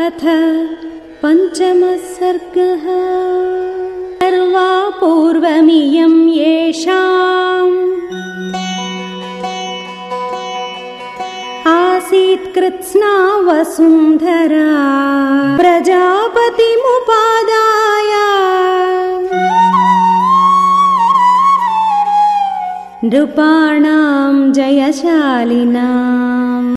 अथ पञ्चमः सर्गः सर्वा पूर्वमियम् येषाम्। आसीत् कृत्स्ना वसुन्धरा प्रजापतिमुपादाय। नृपाणाम् जयशालिना